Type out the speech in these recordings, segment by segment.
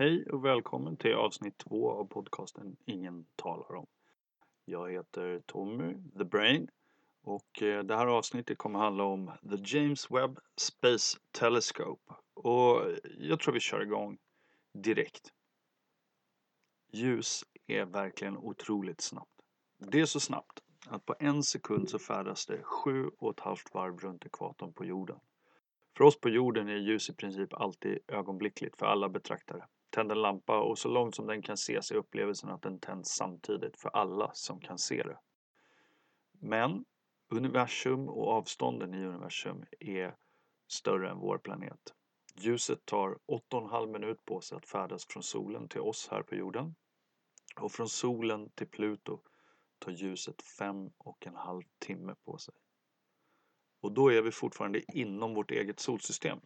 Hej och välkommen till avsnitt två av podcasten Ingen talar om. Jag heter Tommy, The Brain, och eh, det här avsnittet kommer handla om The James Webb Space Telescope. Och jag tror vi kör igång direkt. Ljus är verkligen otroligt snabbt. Det är så snabbt att på en sekund så färdas det sju och ett halvt varv runt ekvatorn på jorden. För oss på jorden är ljus i princip alltid ögonblickligt för alla betraktare. Tänd en lampa och så långt som den kan ses är upplevelsen att den tänds samtidigt för alla som kan se det. Men universum och avstånden i universum är större än vår planet. Ljuset tar 8,5 minut på sig att färdas från solen till oss här på jorden. Och från solen till Pluto tar ljuset fem och en halv timme på sig. Och då är vi fortfarande inom vårt eget solsystem.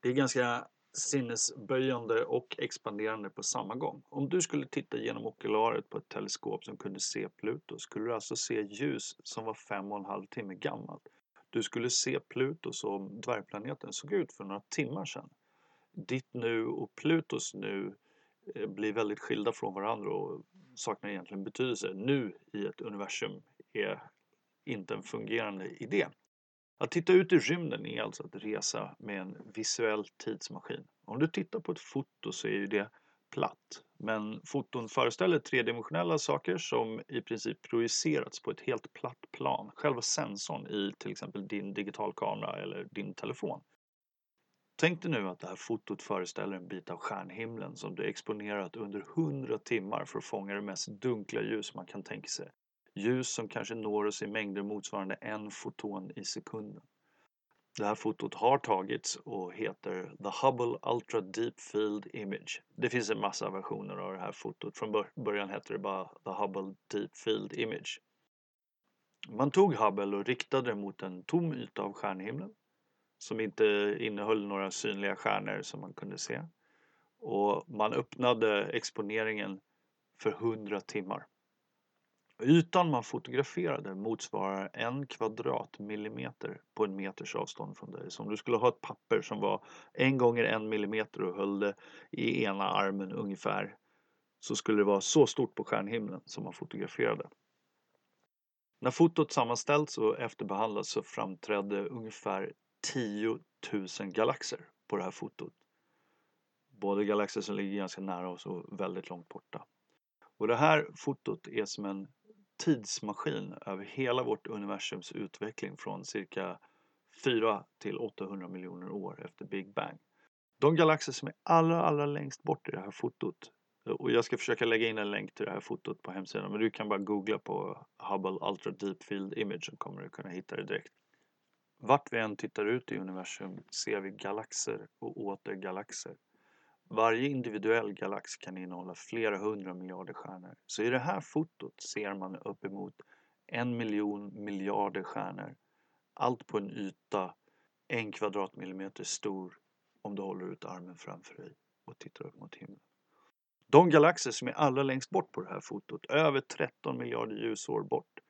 Det är ganska sinnesböjande och expanderande på samma gång. Om du skulle titta genom okularet på ett teleskop som kunde se Pluto skulle du alltså se ljus som var fem och en halv timme gammalt. Du skulle se Pluto som dvärgplaneten såg ut för några timmar sedan. Ditt nu och Plutos nu eh, blir väldigt skilda från varandra och saknar egentligen betydelse. Nu i ett universum är inte en fungerande idé. Att titta ut i rymden är alltså att resa med en visuell tidsmaskin. Om du tittar på ett foto så är ju det platt. Men foton föreställer tredimensionella saker som i princip projicerats på ett helt platt plan. Själva sensorn i till exempel din digitalkamera eller din telefon. Tänk dig nu att det här fotot föreställer en bit av stjärnhimlen som du exponerat under 100 timmar för att fånga det mest dunkla ljus man kan tänka sig. Ljus som kanske når oss i mängder motsvarande en foton i sekunden. Det här fotot har tagits och heter The Hubble Ultra Deep Field Image. Det finns en massa versioner av det här fotot. Från början hette det bara The Hubble Deep Field Image. Man tog Hubble och riktade det mot en tom yta av stjärnhimlen som inte innehöll några synliga stjärnor som man kunde se. Och man öppnade exponeringen för 100 timmar. Ytan man fotograferade motsvarar en kvadratmillimeter på en meters avstånd från dig. Så om du skulle ha ett papper som var en gånger en millimeter och höll det i ena armen ungefär så skulle det vara så stort på stjärnhimlen som man fotograferade. När fotot sammanställts och efterbehandlats så framträdde ungefär 10 000 galaxer på det här fotot. Både galaxer som ligger ganska nära oss och väldigt långt borta. Och det här fotot är som en tidsmaskin över hela vårt universums utveckling från cirka 4 till 800 miljoner år efter Big Bang. De galaxer som är allra, allra längst bort i det här fotot och jag ska försöka lägga in en länk till det här fotot på hemsidan men du kan bara googla på Hubble Ultra Deep Field Image så kommer du kunna hitta det direkt. Vart vi än tittar ut i universum ser vi galaxer och åter galaxer. Varje individuell galax kan innehålla flera hundra miljarder stjärnor. Så i det här fotot ser man uppemot en miljon miljarder stjärnor. Allt på en yta en kvadratmillimeter stor om du håller ut armen framför dig och tittar upp mot himlen. De galaxer som är allra längst bort på det här fotot, över 13 miljarder ljusår bort,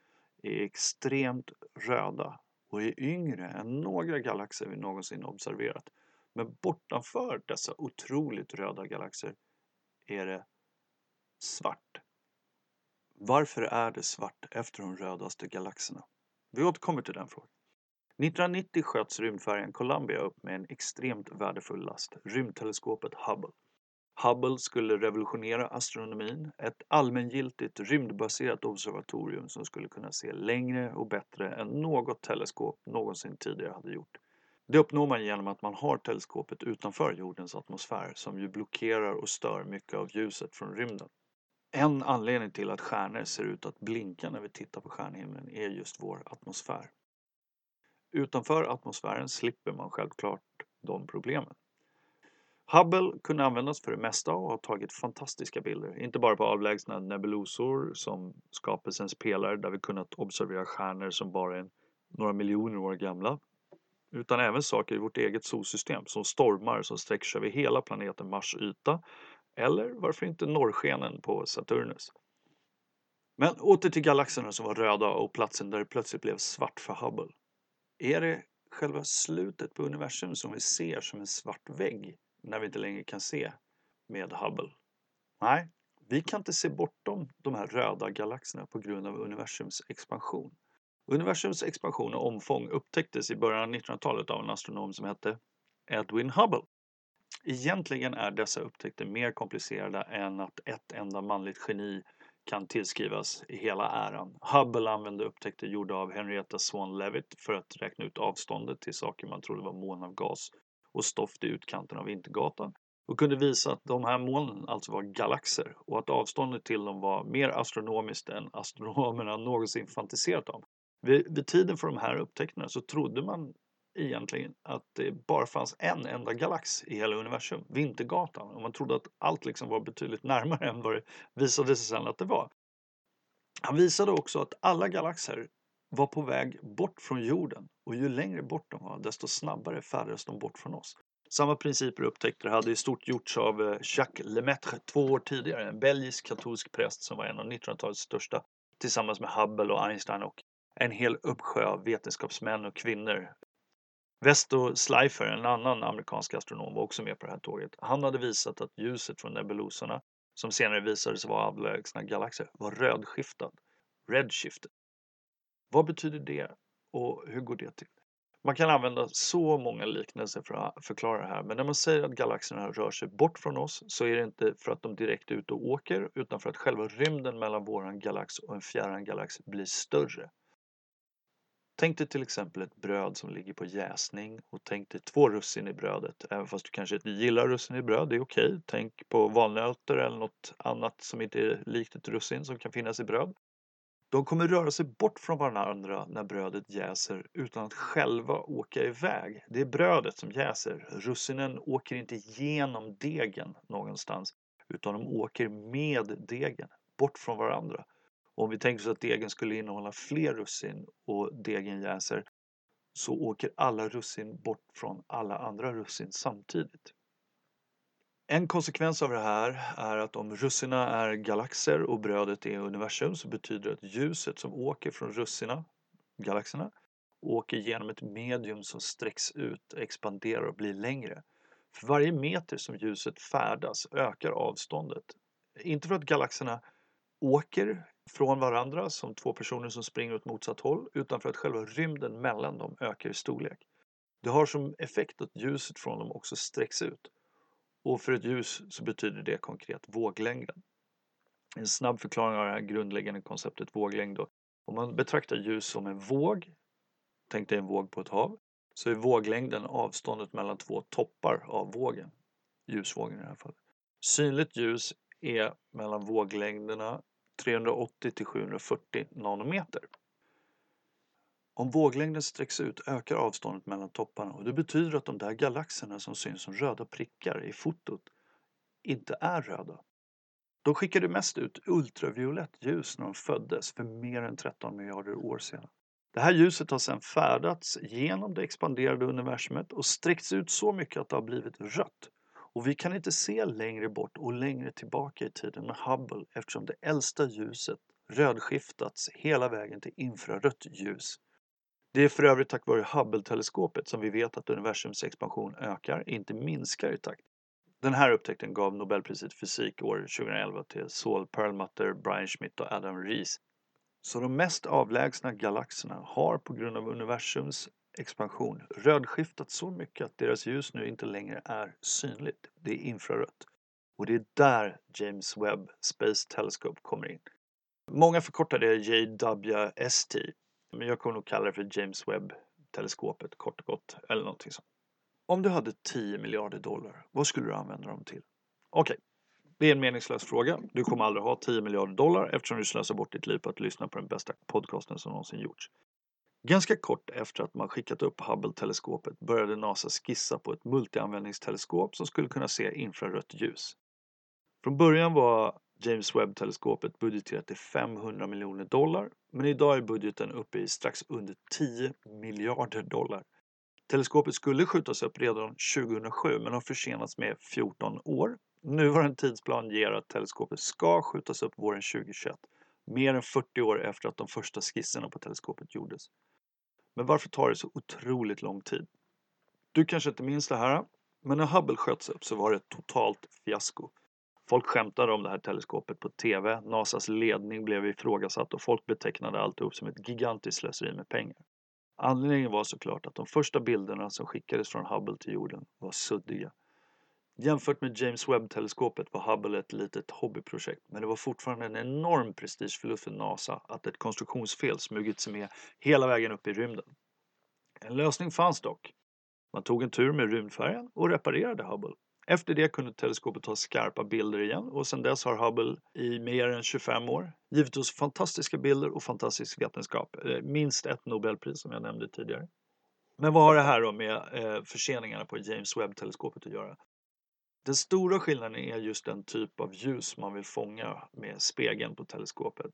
är extremt röda och är yngre än några galaxer vi någonsin observerat. Men bortanför dessa otroligt röda galaxer är det svart. Varför är det svart efter de rödaste galaxerna? Vi återkommer till den frågan. 1990 sköts rymdfärjan Columbia upp med en extremt värdefull last, rymdteleskopet Hubble. Hubble skulle revolutionera astronomin, ett allmängiltigt rymdbaserat observatorium som skulle kunna se längre och bättre än något teleskop någonsin tidigare hade gjort. Det uppnår man genom att man har teleskopet utanför jordens atmosfär som ju blockerar och stör mycket av ljuset från rymden. En anledning till att stjärnor ser ut att blinka när vi tittar på stjärnhimlen är just vår atmosfär. Utanför atmosfären slipper man självklart de problemen. Hubble kunde användas för det mesta och har tagit fantastiska bilder. Inte bara på avlägsna nebulosor som skapelsens pelare där vi kunnat observera stjärnor som bara är några miljoner år gamla utan även saker i vårt eget solsystem som stormar som sträcker sig över hela planeten Mars yta eller varför inte norrskenen på Saturnus. Men åter till galaxerna som var röda och platsen där det plötsligt blev svart för Hubble. Är det själva slutet på universum som vi ser som en svart vägg när vi inte längre kan se med Hubble? Nej, vi kan inte se bortom de här röda galaxerna på grund av universums expansion. Universums expansion och omfång upptäcktes i början av 1900-talet av en astronom som hette Edwin Hubble. Egentligen är dessa upptäckter mer komplicerade än att ett enda manligt geni kan tillskrivas i hela äran. Hubble använde upptäckter gjorda av Henrietta Swan Leavitt för att räkna ut avståndet till saker man trodde var moln av gas och stoft i utkanten av Vintergatan och kunde visa att de här molnen alltså var galaxer och att avståndet till dem var mer astronomiskt än astronomerna någonsin fantiserat om. Vid, vid tiden för de här upptäckterna så trodde man egentligen att det bara fanns en enda galax i hela universum, Vintergatan. Och man trodde att allt liksom var betydligt närmare än vad det visade sig sen att det var. Han visade också att alla galaxer var på väg bort från jorden och ju längre bort de var desto snabbare färdades de bort från oss. Samma principer och upptäckter hade i stort gjorts av eh, Jacques Lemaitre två år tidigare, en belgisk katolsk präst som var en av 1900-talets största tillsammans med Hubble och Einstein och en hel uppsjö av vetenskapsmän och kvinnor. Vesto Slifer, en annan amerikansk astronom, var också med på det här tåget. Han hade visat att ljuset från nebulosorna, som senare visade sig vara avlägsna galaxer, var rödskiftad, redshifted. Vad betyder det och hur går det till? Man kan använda så många liknelser för att förklara det här, men när man säger att galaxerna rör sig bort från oss så är det inte för att de direkt är ute och åker, utan för att själva rymden mellan våran galax och en fjärran galax blir större. Tänk dig till exempel ett bröd som ligger på jäsning och tänk dig två russin i brödet. Även fast du kanske inte gillar russin i bröd, det är okej. Okay. Tänk på valnötter eller något annat som inte är likt ett russin som kan finnas i bröd. De kommer röra sig bort från varandra när brödet jäser utan att själva åka iväg. Det är brödet som jäser. Russinen åker inte genom degen någonstans utan de åker med degen bort från varandra. Och om vi tänker oss att degen skulle innehålla fler russin och degen jäser så åker alla russin bort från alla andra russin samtidigt. En konsekvens av det här är att om russina är galaxer och brödet är universum så betyder det att ljuset som åker från russina, galaxerna, åker genom ett medium som sträcks ut, expanderar och blir längre. För varje meter som ljuset färdas ökar avståndet. Inte för att galaxerna åker från varandra som två personer som springer åt motsatt håll utan för att själva rymden mellan dem ökar i storlek. Det har som effekt att ljuset från dem också sträcks ut. Och för ett ljus så betyder det konkret våglängden. En snabb förklaring av det här grundläggande konceptet våglängd då. Om man betraktar ljus som en våg, tänk dig en våg på ett hav, så är våglängden avståndet mellan två toppar av vågen. Ljusvågen i det här fallet. Synligt ljus är mellan våglängderna 380 till 740 nanometer. Om våglängden sträcks ut ökar avståndet mellan topparna och det betyder att de där galaxerna som syns som röda prickar i fotot inte är röda. De skickade mest ut ultraviolett ljus när de föddes för mer än 13 miljarder år sedan. Det här ljuset har sedan färdats genom det expanderade universumet och sträckts ut så mycket att det har blivit rött. Och vi kan inte se längre bort och längre tillbaka i tiden med Hubble eftersom det äldsta ljuset rödskiftats hela vägen till infrarött ljus. Det är för övrigt tack vare Hubble-teleskopet som vi vet att universums expansion ökar, inte minskar i takt. Den här upptäckten gav Nobelpriset i fysik år 2011 till Saul Perlmutter, Brian Schmidt och Adam Rees. Så de mest avlägsna galaxerna har på grund av universums expansion rödskiftat så mycket att deras ljus nu inte längre är synligt. Det är infrarött. Och det är där James Webb Space Telescope kommer in. Många förkortar det JWST men jag kommer nog kalla det för James Webb-teleskopet kort och gott. Eller någonting sånt. Om du hade 10 miljarder dollar, vad skulle du använda dem till? Okej, okay. det är en meningslös fråga. Du kommer aldrig ha 10 miljarder dollar eftersom du slösar bort ditt liv på att lyssna på den bästa podcasten som någonsin gjorts. Ganska kort efter att man skickat upp Hubble-teleskopet började NASA skissa på ett multianvändningsteleskop som skulle kunna se infrarött ljus. Från början var James Webb-teleskopet budgeterat till 500 miljoner dollar men idag är budgeten uppe i strax under 10 miljarder dollar. Teleskopet skulle skjutas upp redan 2007 men har försenats med 14 år. Nuvarande tidsplan ger att teleskopet ska skjutas upp våren 2021, mer än 40 år efter att de första skisserna på teleskopet gjordes. Men varför tar det så otroligt lång tid? Du kanske inte minns det här, Men när Hubble sköts upp så var det ett totalt fiasko. Folk skämtade om det här teleskopet på TV, NASAs ledning blev ifrågasatt och folk betecknade alltihop som ett gigantiskt slöseri med pengar. Anledningen var såklart att de första bilderna som skickades från Hubble till jorden var suddiga. Jämfört med James Webb-teleskopet var Hubble ett litet hobbyprojekt men det var fortfarande en enorm prestigeförlust för NASA att ett konstruktionsfel smugit sig med hela vägen upp i rymden. En lösning fanns dock. Man tog en tur med rymdfärjan och reparerade Hubble. Efter det kunde teleskopet ta skarpa bilder igen och sedan dess har Hubble i mer än 25 år givit oss fantastiska bilder och fantastisk vetenskap. Eh, minst ett Nobelpris som jag nämnde tidigare. Men vad har det här då med eh, förseningarna på James Webb-teleskopet att göra? Den stora skillnaden är just den typ av ljus man vill fånga med spegeln på teleskopet.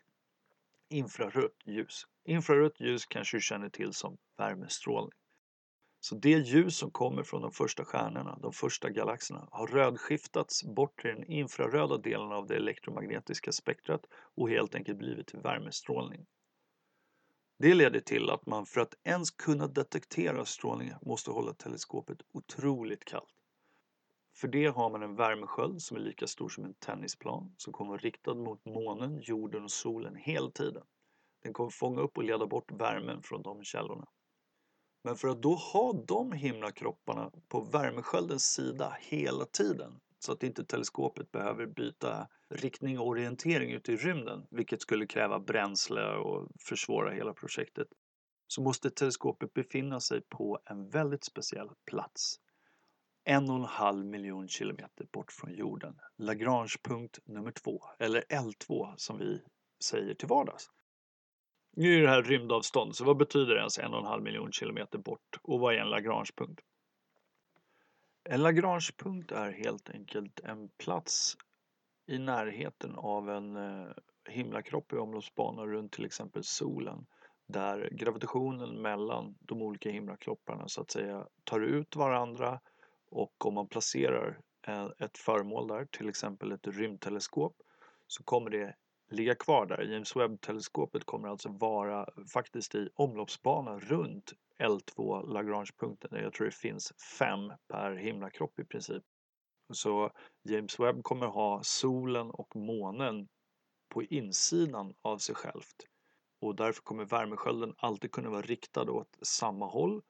Infrarött ljus. Infrarött ljus kanske du känner till som värmestrålning. Så det ljus som kommer från de första stjärnorna, de första galaxerna, har rödskiftats bort till den infraröda delen av det elektromagnetiska spektrat och helt enkelt blivit till värmestrålning. Det leder till att man för att ens kunna detektera strålningen måste hålla teleskopet otroligt kallt. För det har man en värmesköld som är lika stor som en tennisplan som kommer vara riktad mot månen, jorden och solen hela tiden. Den kommer fånga upp och leda bort värmen från de källorna. Men för att då ha de himlakropparna på värmesköldens sida hela tiden så att inte teleskopet behöver byta riktning och orientering ute i rymden, vilket skulle kräva bränsle och försvåra hela projektet, så måste teleskopet befinna sig på en väldigt speciell plats. En och en halv miljon kilometer bort från jorden. Lagrangepunkt nummer två, eller L2 som vi säger till vardags. Nu är det här rymdavstånd, så vad betyder ens en och en halv miljon kilometer bort? Och vad är en Lagrangepunkt? En Lagrangepunkt är helt enkelt en plats i närheten av en eh, himlakropp i omloppsbana runt till exempel solen där gravitationen mellan de olika himlakropparna så att säga tar ut varandra och om man placerar eh, ett föremål där, till exempel ett rymdteleskop, så kommer det ligga kvar där. James Webb-teleskopet kommer alltså vara faktiskt i omloppsbana runt L2 Lagrange-punkten, Jag tror det finns fem per himlakropp i princip. Så James Webb kommer ha solen och månen på insidan av sig självt. Och därför kommer värmeskölden alltid kunna vara riktad åt samma håll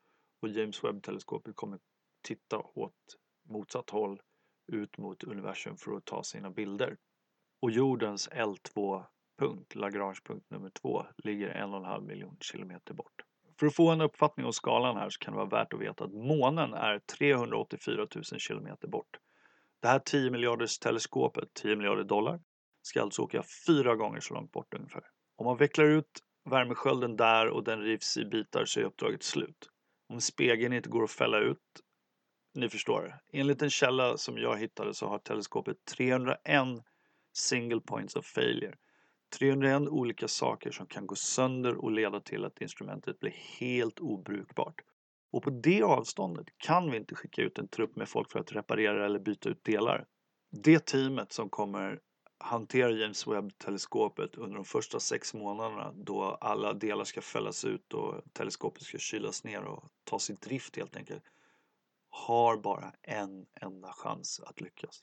och James Webb-teleskopet kommer titta åt motsatt håll ut mot universum för att ta sina bilder. Och jordens L2-punkt, Lagrangepunkt nummer två, ligger en och en halv miljon kilometer bort. För att få en uppfattning om skalan här så kan det vara värt att veta att månen är 384 000 kilometer bort. Det här 10 miljarders teleskopet, 10 miljarder dollar, ska alltså åka fyra gånger så långt bort ungefär. Om man vecklar ut värmeskölden där och den rivs i bitar så är uppdraget slut. Om spegeln inte går att fälla ut, ni förstår. Enligt en källa som jag hittade så har teleskopet 301 single points of failure. 301 olika saker som kan gå sönder och leda till att instrumentet blir helt obrukbart. Och på det avståndet kan vi inte skicka ut en trupp med folk för att reparera eller byta ut delar. Det teamet som kommer hantera James Webb-teleskopet under de första sex månaderna då alla delar ska fällas ut och teleskopet ska kylas ner och tas i drift helt enkelt har bara en enda chans att lyckas.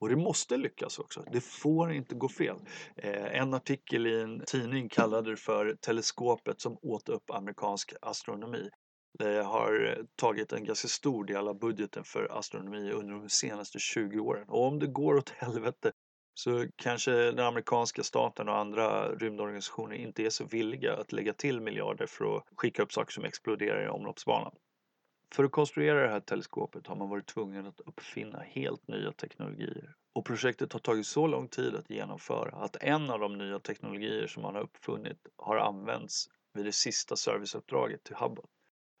Och det måste lyckas också. Det får inte gå fel. Eh, en artikel i en tidning kallade det för teleskopet som åt upp amerikansk astronomi. Det har tagit en ganska stor del av budgeten för astronomi under de senaste 20 åren. Och om det går åt helvete så kanske den amerikanska staten och andra rymdorganisationer inte är så villiga att lägga till miljarder för att skicka upp saker som exploderar i omloppsbanan. För att konstruera det här teleskopet har man varit tvungen att uppfinna helt nya teknologier. Och projektet har tagit så lång tid att genomföra att en av de nya teknologier som man har uppfunnit har använts vid det sista serviceuppdraget till Hubble.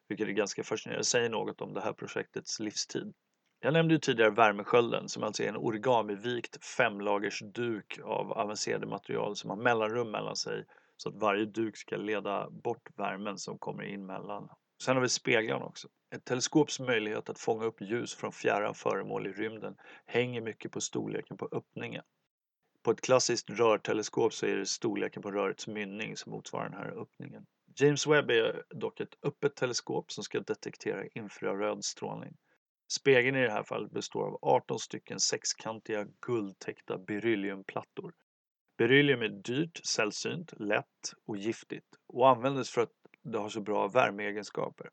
Vilket är ganska fascinerande, det säger något om det här projektets livstid. Jag nämnde ju tidigare värmeskölden som alltså är en origamivikt femlagers duk av avancerade material som har mellanrum mellan sig så att varje duk ska leda bort värmen som kommer in mellan. Sen har vi speglarna också. Ett teleskops möjlighet att fånga upp ljus från fjärran föremål i rymden hänger mycket på storleken på öppningen. På ett klassiskt rörteleskop så är det storleken på rörets mynning som motsvarar den här öppningen. James Webb är dock ett öppet teleskop som ska detektera infraröd strålning. Spegeln i det här fallet består av 18 stycken sexkantiga guldtäckta berylliumplattor. Beryllium är dyrt, sällsynt, lätt och giftigt och användes för att det har så bra värmeegenskaper.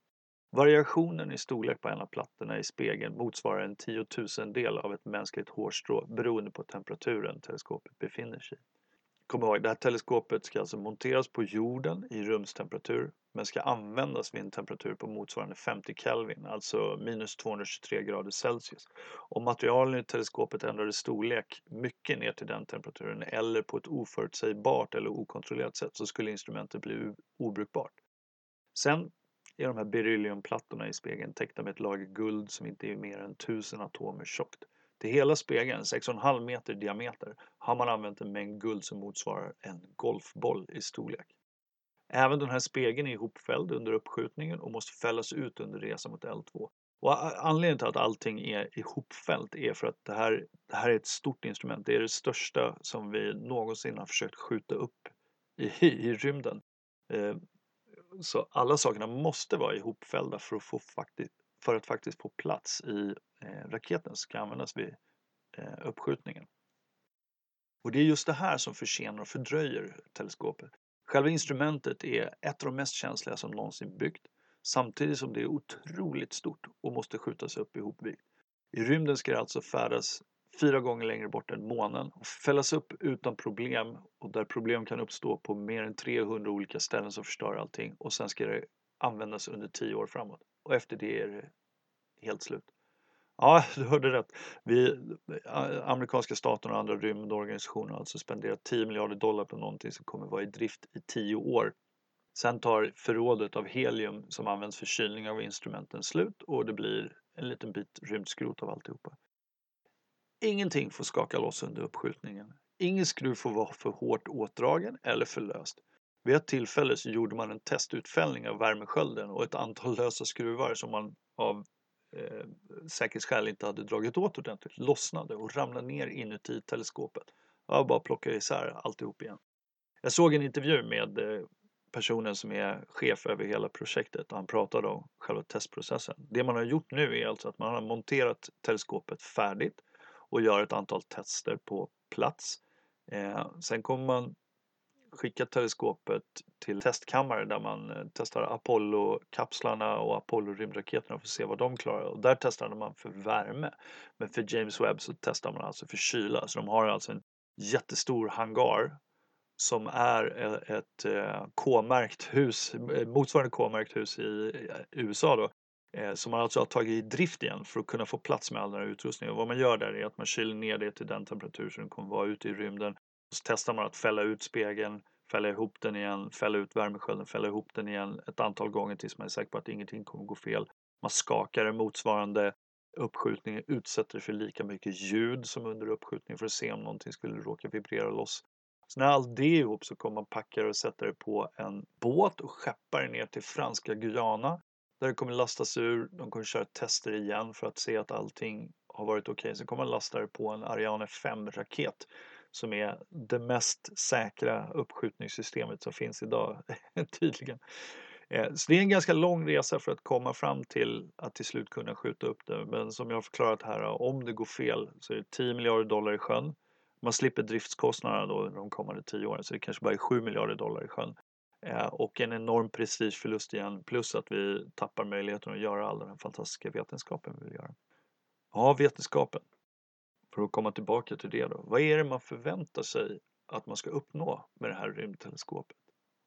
Variationen i storlek på en av plattorna i spegeln motsvarar en tiotusendel av ett mänskligt hårstrå beroende på temperaturen teleskopet befinner sig i. Kom ihåg, det här teleskopet ska alltså monteras på jorden i rumstemperatur men ska användas vid en temperatur på motsvarande 50 Kelvin, alltså minus 223 grader Celsius. Om materialen i teleskopet ändrade storlek mycket ner till den temperaturen eller på ett oförutsägbart eller okontrollerat sätt så skulle instrumentet bli obrukbart. Sen är de här berylliumplattorna i spegeln täckta med ett lager guld som inte är mer än 1000 atomer tjockt. Till hela spegeln, 6,5 meter i diameter, har man använt en mängd guld som motsvarar en golfboll i storlek. Även den här spegeln är ihopfälld under uppskjutningen och måste fällas ut under resan mot L2. Och anledningen till att allting är ihopfällt är för att det här, det här är ett stort instrument. Det är det största som vi någonsin har försökt skjuta upp i, i rymden. Eh, så alla sakerna måste vara ihopfällda för att, få faktiskt, för att faktiskt få plats i eh, raketen som ska användas vid eh, uppskjutningen. Och det är just det här som försenar och fördröjer teleskopet. Själva instrumentet är ett av de mest känsliga som någonsin byggt samtidigt som det är otroligt stort och måste skjutas upp ihopvikt. I rymden ska det alltså färdas fyra gånger längre bort än månen och fällas upp utan problem och där problem kan uppstå på mer än 300 olika ställen som förstör allting och sen ska det användas under 10 år framåt och efter det är det helt slut. Ja, du hörde rätt. Vi, amerikanska staten och andra rymdorganisationer har alltså spenderat 10 miljarder dollar på någonting som kommer vara i drift i 10 år. Sen tar förrådet av helium som används för kylning av instrumenten slut och det blir en liten bit rymdskrot av alltihopa. Ingenting får skaka loss under uppskjutningen. Ingen skruv får vara för hårt åtdragen eller för löst. Vid ett tillfälle så gjorde man en testutfällning av värmeskölden och ett antal lösa skruvar som man av eh, säkerhetsskäl inte hade dragit åt ordentligt lossnade och ramlade ner inuti teleskopet. Jag bara plockade isär alltihop igen. Jag såg en intervju med eh, personen som är chef över hela projektet och han pratade om själva testprocessen. Det man har gjort nu är alltså att man har monterat teleskopet färdigt och gör ett antal tester på plats. Eh, sen kommer man skicka teleskopet till testkammare där man eh, testar Apollo-kapslarna och Apollo-rymdraketerna för att se vad de klarar. Och där testade man för värme. Men för James Webb så testar man alltså för kyla. Så de har alltså en jättestor hangar som är eh, ett eh, K-märkt hus, motsvarande K-märkt hus i USA då, Eh, som man alltså har tagit i drift igen för att kunna få plats med all den här utrustningen. Och vad man gör där är att man kyler ner det till den temperatur som den kommer vara ute i rymden. Och så testar man att fälla ut spegeln, fälla ihop den igen, fälla ut värmeskölden, fälla ihop den igen ett antal gånger tills man är säker på att ingenting kommer gå fel. Man skakar den motsvarande uppskjutningen, utsätter det för lika mycket ljud som under uppskjutningen för att se om någonting skulle råka vibrera loss. Så när allt det är ihop så kommer man packa det och sätta det på en båt och skeppa det ner till franska Guyana där det kommer lastas ur, de kommer köra tester igen för att se att allting har varit okej. Okay. Sen kommer man lasta det på en Ariane 5-raket som är det mest säkra uppskjutningssystemet som finns idag, tydligen. Eh, så det är en ganska lång resa för att komma fram till att till slut kunna skjuta upp det. Men som jag har förklarat här, om det går fel så är det 10 miljarder dollar i sjön. Man slipper driftskostnaderna då de kommande 10 åren, så det kanske bara är 7 miljarder dollar i sjön. Eh, och en enorm prestigeförlust igen plus att vi tappar möjligheten att göra all den fantastiska vetenskapen vi vill göra. Ja, vetenskapen. För att komma tillbaka till det då. Vad är det man förväntar sig att man ska uppnå med det här rymdteleskopet?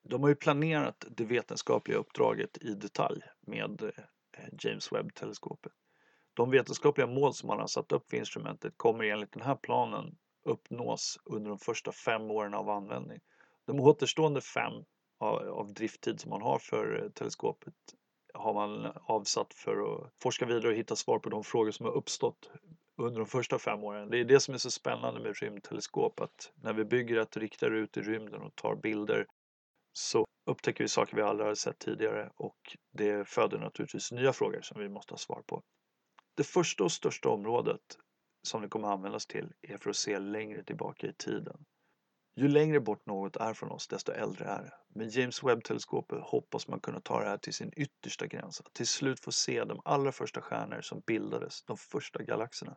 De har ju planerat det vetenskapliga uppdraget i detalj med eh, James Webb-teleskopet. De vetenskapliga mål som man har satt upp för instrumentet kommer enligt den här planen uppnås under de första fem åren av användning. De återstående fem av drifttid som man har för eh, teleskopet har man avsatt för att forska vidare och hitta svar på de frågor som har uppstått under de första fem åren. Det är det som är så spännande med rymdteleskop att när vi bygger ett riktar ut i rymden och tar bilder så upptäcker vi saker vi aldrig har sett tidigare och det föder naturligtvis nya frågor som vi måste ha svar på. Det första och största området som det kommer att användas till är för att se längre tillbaka i tiden. Ju längre bort något är från oss, desto äldre är det. Med James Webb-teleskopet hoppas man kunna ta det här till sin yttersta gräns. Att till slut få se de allra första stjärnor som bildades, de första galaxerna.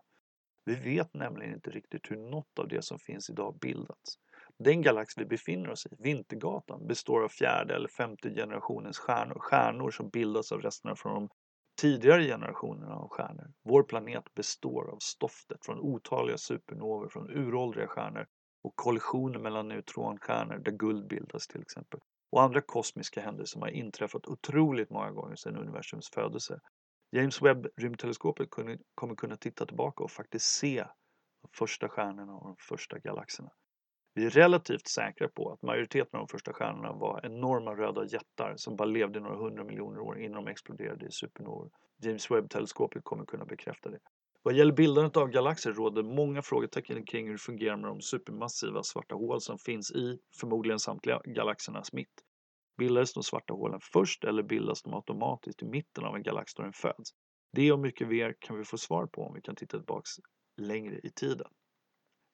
Vi vet nämligen inte riktigt hur något av det som finns idag bildats. Den galax vi befinner oss i, Vintergatan, består av fjärde eller femte generationens stjärnor. Stjärnor som bildas av resterna från de tidigare generationerna av stjärnor. Vår planet består av stoftet från otaliga supernover från uråldriga stjärnor och kollisioner mellan neutronstjärnor där guld bildas till exempel. Och andra kosmiska händelser som har inträffat otroligt många gånger sedan universums födelse. James Webb rymdteleskopet kommer kunna titta tillbaka och faktiskt se de första stjärnorna och de första galaxerna. Vi är relativt säkra på att majoriteten av de första stjärnorna var enorma röda jättar som bara levde några hundra miljoner år innan de exploderade i supernovor. James Webb-teleskopet kommer kunna bekräfta det. Vad gäller bildandet av galaxer råder många frågetecken kring hur det fungerar med de supermassiva svarta hål som finns i förmodligen samtliga galaxernas mitt. Bildades de svarta hålen först eller bildas de automatiskt i mitten av en galax då den föds? Det och mycket mer kan vi få svar på om vi kan titta tillbaks längre i tiden.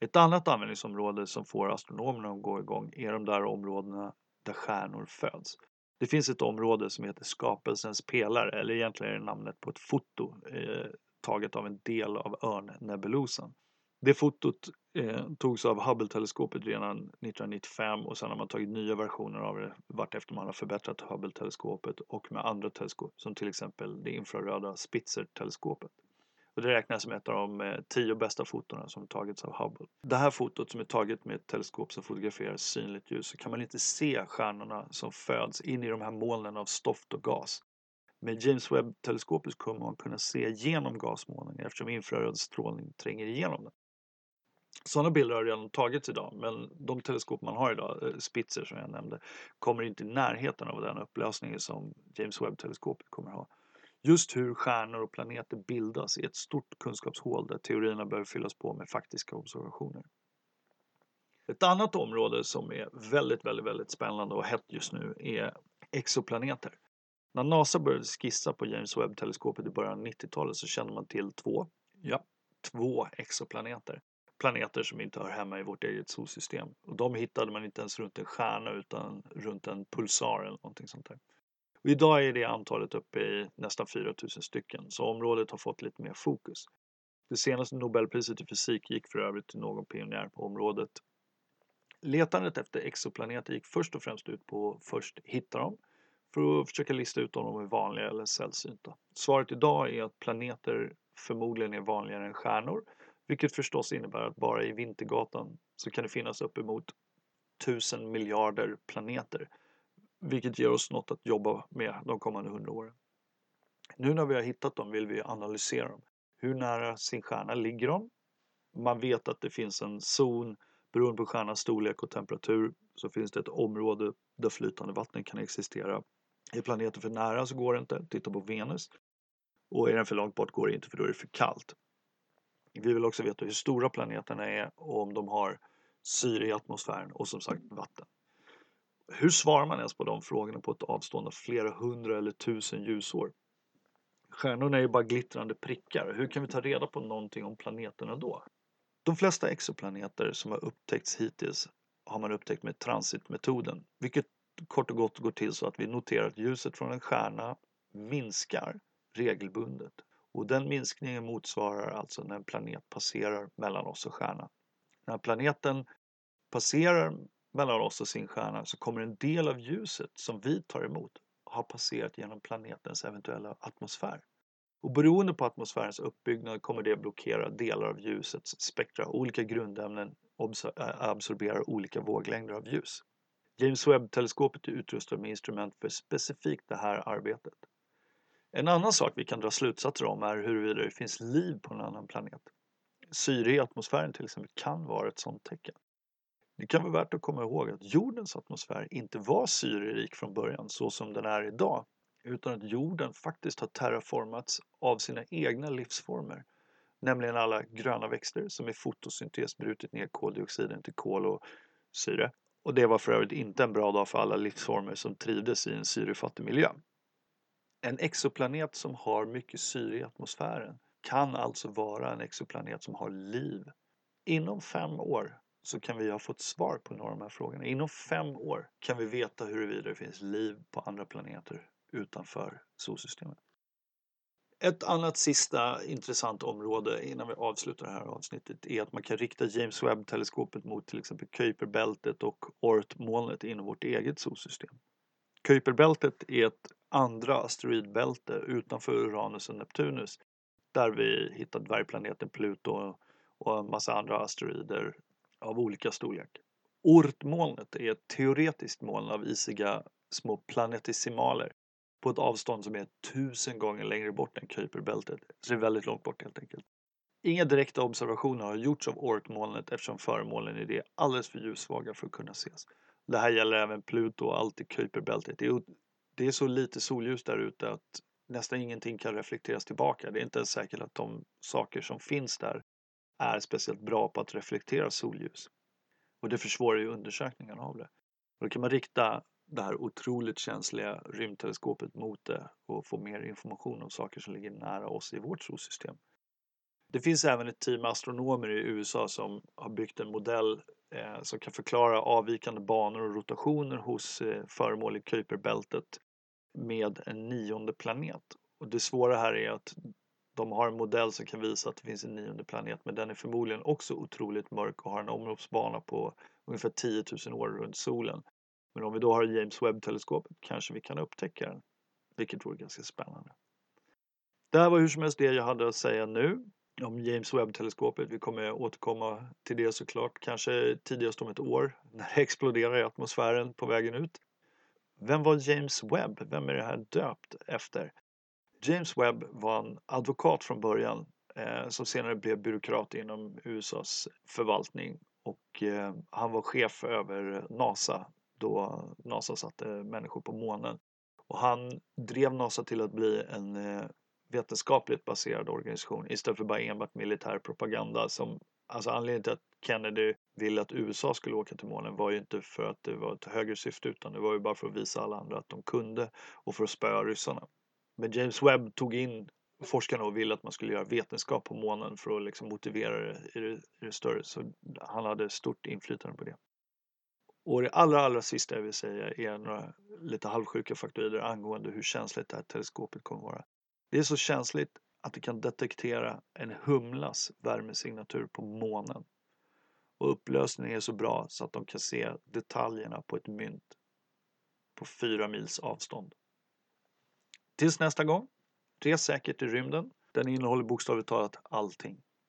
Ett annat användningsområde som får astronomerna att gå igång är de där områdena där stjärnor föds. Det finns ett område som heter skapelsens pelare, eller egentligen är det namnet på ett foto eh, taget av en del av Örnnebulosan. Det fotot eh, togs av Hubble-teleskopet redan 1995 och sen har man tagit nya versioner av det vartefter man har förbättrat Hubble-teleskopet och med andra teleskop som till exempel det infraröda Spitzer-teleskopet. Och det räknas som ett av de eh, tio bästa fotona som tagits av Hubble. Det här fotot som är taget med ett teleskop som fotograferar synligt ljus så kan man inte se stjärnorna som föds in i de här molnen av stoft och gas. Med James Webb-teleskopet kommer man kunna se genom gasmånen eftersom infraröd strålning tränger igenom den. Sådana bilder har redan tagits idag men de teleskop man har idag, eh, Spitzer som jag nämnde, kommer inte i närheten av den upplösningen som James Webb-teleskopet kommer ha. Just hur stjärnor och planeter bildas är ett stort kunskapshål där teorierna behöver fyllas på med faktiska observationer. Ett annat område som är väldigt, väldigt, väldigt spännande och hett just nu är exoplaneter. När NASA började skissa på James Webb-teleskopet i början av 90-talet så kände man till två, ja, två exoplaneter. Planeter som inte hör hemma i vårt eget solsystem. Och de hittade man inte ens runt en stjärna utan runt en pulsar eller någonting sånt där. Och idag är det antalet uppe i nästan 4000 stycken, så området har fått lite mer fokus. Det senaste Nobelpriset i fysik gick för övrigt till någon pionjär på området. Letandet efter exoplaneter gick först och främst ut på att först hitta dem för att försöka lista ut om de är vanliga eller sällsynta. Svaret idag är att planeter förmodligen är vanligare än stjärnor, vilket förstås innebär att bara i Vintergatan så kan det finnas uppemot tusen miljarder planeter vilket ger oss något att jobba med de kommande hundra åren. Nu när vi har hittat dem vill vi analysera dem. Hur nära sin stjärna ligger de? Man vet att det finns en zon beroende på stjärnans storlek och temperatur så finns det ett område där flytande vatten kan existera. Är planeten för nära så går det inte. Titta på Venus. Och är den för långt bort går det inte för då är det för kallt. Vi vill också veta hur stora planeterna är och om de har syre i atmosfären och som sagt vatten. Hur svarar man ens på de frågorna på ett avstånd av flera hundra eller tusen ljusår? Stjärnorna är ju bara glittrande prickar. Hur kan vi ta reda på någonting om planeterna då? De flesta exoplaneter som har upptäckts hittills har man upptäckt med transitmetoden, vilket kort och gott går till så att vi noterar att ljuset från en stjärna minskar regelbundet. Och den minskningen motsvarar alltså när en planet passerar mellan oss och stjärnan. När planeten passerar mellan oss och sin stjärna så kommer en del av ljuset som vi tar emot ha passerat genom planetens eventuella atmosfär. Och beroende på atmosfärens uppbyggnad kommer det blockera delar av ljusets spektra. Olika grundämnen absorberar olika våglängder av ljus. James Webb-teleskopet är utrustat med instrument för specifikt det här arbetet. En annan sak vi kan dra slutsatser om är huruvida det finns liv på en annan planet. Syre i atmosfären till exempel kan vara ett sådant tecken. Det kan vara värt att komma ihåg att jordens atmosfär inte var syrerik från början så som den är idag utan att jorden faktiskt har terraformats av sina egna livsformer. Nämligen alla gröna växter som i fotosyntes brutit ner koldioxiden till kol och syre. Och det var för övrigt inte en bra dag för alla livsformer som trivdes i en syrefattig miljö. En exoplanet som har mycket syre i atmosfären kan alltså vara en exoplanet som har liv. Inom fem år så kan vi ha fått svar på några av de här frågorna. Inom fem år kan vi veta huruvida det finns liv på andra planeter utanför solsystemet. Ett annat sista intressant område innan vi avslutar det här avsnittet är att man kan rikta James Webb-teleskopet mot till exempel Kuiperbältet och Oort-molnet inom vårt eget solsystem. Kuiperbältet är ett andra asteroidbälte utanför Uranus och Neptunus där vi hittar dvärgplaneten Pluto och en massa andra asteroider av olika storlek. Oort-molnet är ett teoretiskt moln av isiga små planetesimaler på ett avstånd som är tusen gånger längre bort än Kuiperbältet. Så det är väldigt långt bort helt enkelt. Inga direkta observationer har gjorts av Oort-molnet eftersom föremålen i det är alldeles för ljussvaga för att kunna ses. Det här gäller även Pluto och allt i Kuiperbältet. Det är, det är så lite solljus där ute att nästan ingenting kan reflekteras tillbaka. Det är inte ens säkert att de saker som finns där är speciellt bra på att reflektera solljus. Och det försvårar ju undersökningarna av det. Och då kan man rikta det här otroligt känsliga rymdteleskopet mot det och få mer information om saker som ligger nära oss i vårt solsystem. Det finns även ett team astronomer i USA som har byggt en modell eh, som kan förklara avvikande banor och rotationer hos eh, föremål i Kuiperbältet med en nionde planet. Och det svåra här är att de har en modell som kan visa att det finns en nionde planet men den är förmodligen också otroligt mörk och har en omloppsbana på ungefär 10 000 år runt solen. Men om vi då har James Webb-teleskopet kanske vi kan upptäcka den, vilket vore ganska spännande. Det här var hur som helst det jag hade att säga nu om James Webb-teleskopet. Vi kommer återkomma till det såklart, kanske tidigast om ett år när det exploderar i atmosfären på vägen ut. Vem var James Webb? Vem är det här döpt efter? James Webb var en advokat från början eh, som senare blev byråkrat inom USAs förvaltning och eh, han var chef över NASA då NASA satte människor på månen. Och han drev NASA till att bli en eh, vetenskapligt baserad organisation istället för bara enbart militär propaganda. Som, alltså anledningen till att Kennedy ville att USA skulle åka till månen var ju inte för att det var ett högre syfte utan det var ju bara för att visa alla andra att de kunde och för att spöa ryssarna. Men James Webb tog in forskarna och ville att man skulle göra vetenskap på månen för att liksom motivera det i, det i det större. Så han hade stort inflytande på det. Och det allra, allra sista jag vill säga är några lite halvsjuka faktorer angående hur känsligt det här teleskopet kommer vara. Det är så känsligt att det kan detektera en humlas värmesignatur på månen. Och upplösningen är så bra så att de kan se detaljerna på ett mynt på fyra mils avstånd. Tills nästa gång, res säkert i rymden. Den innehåller bokstavligt talat allting.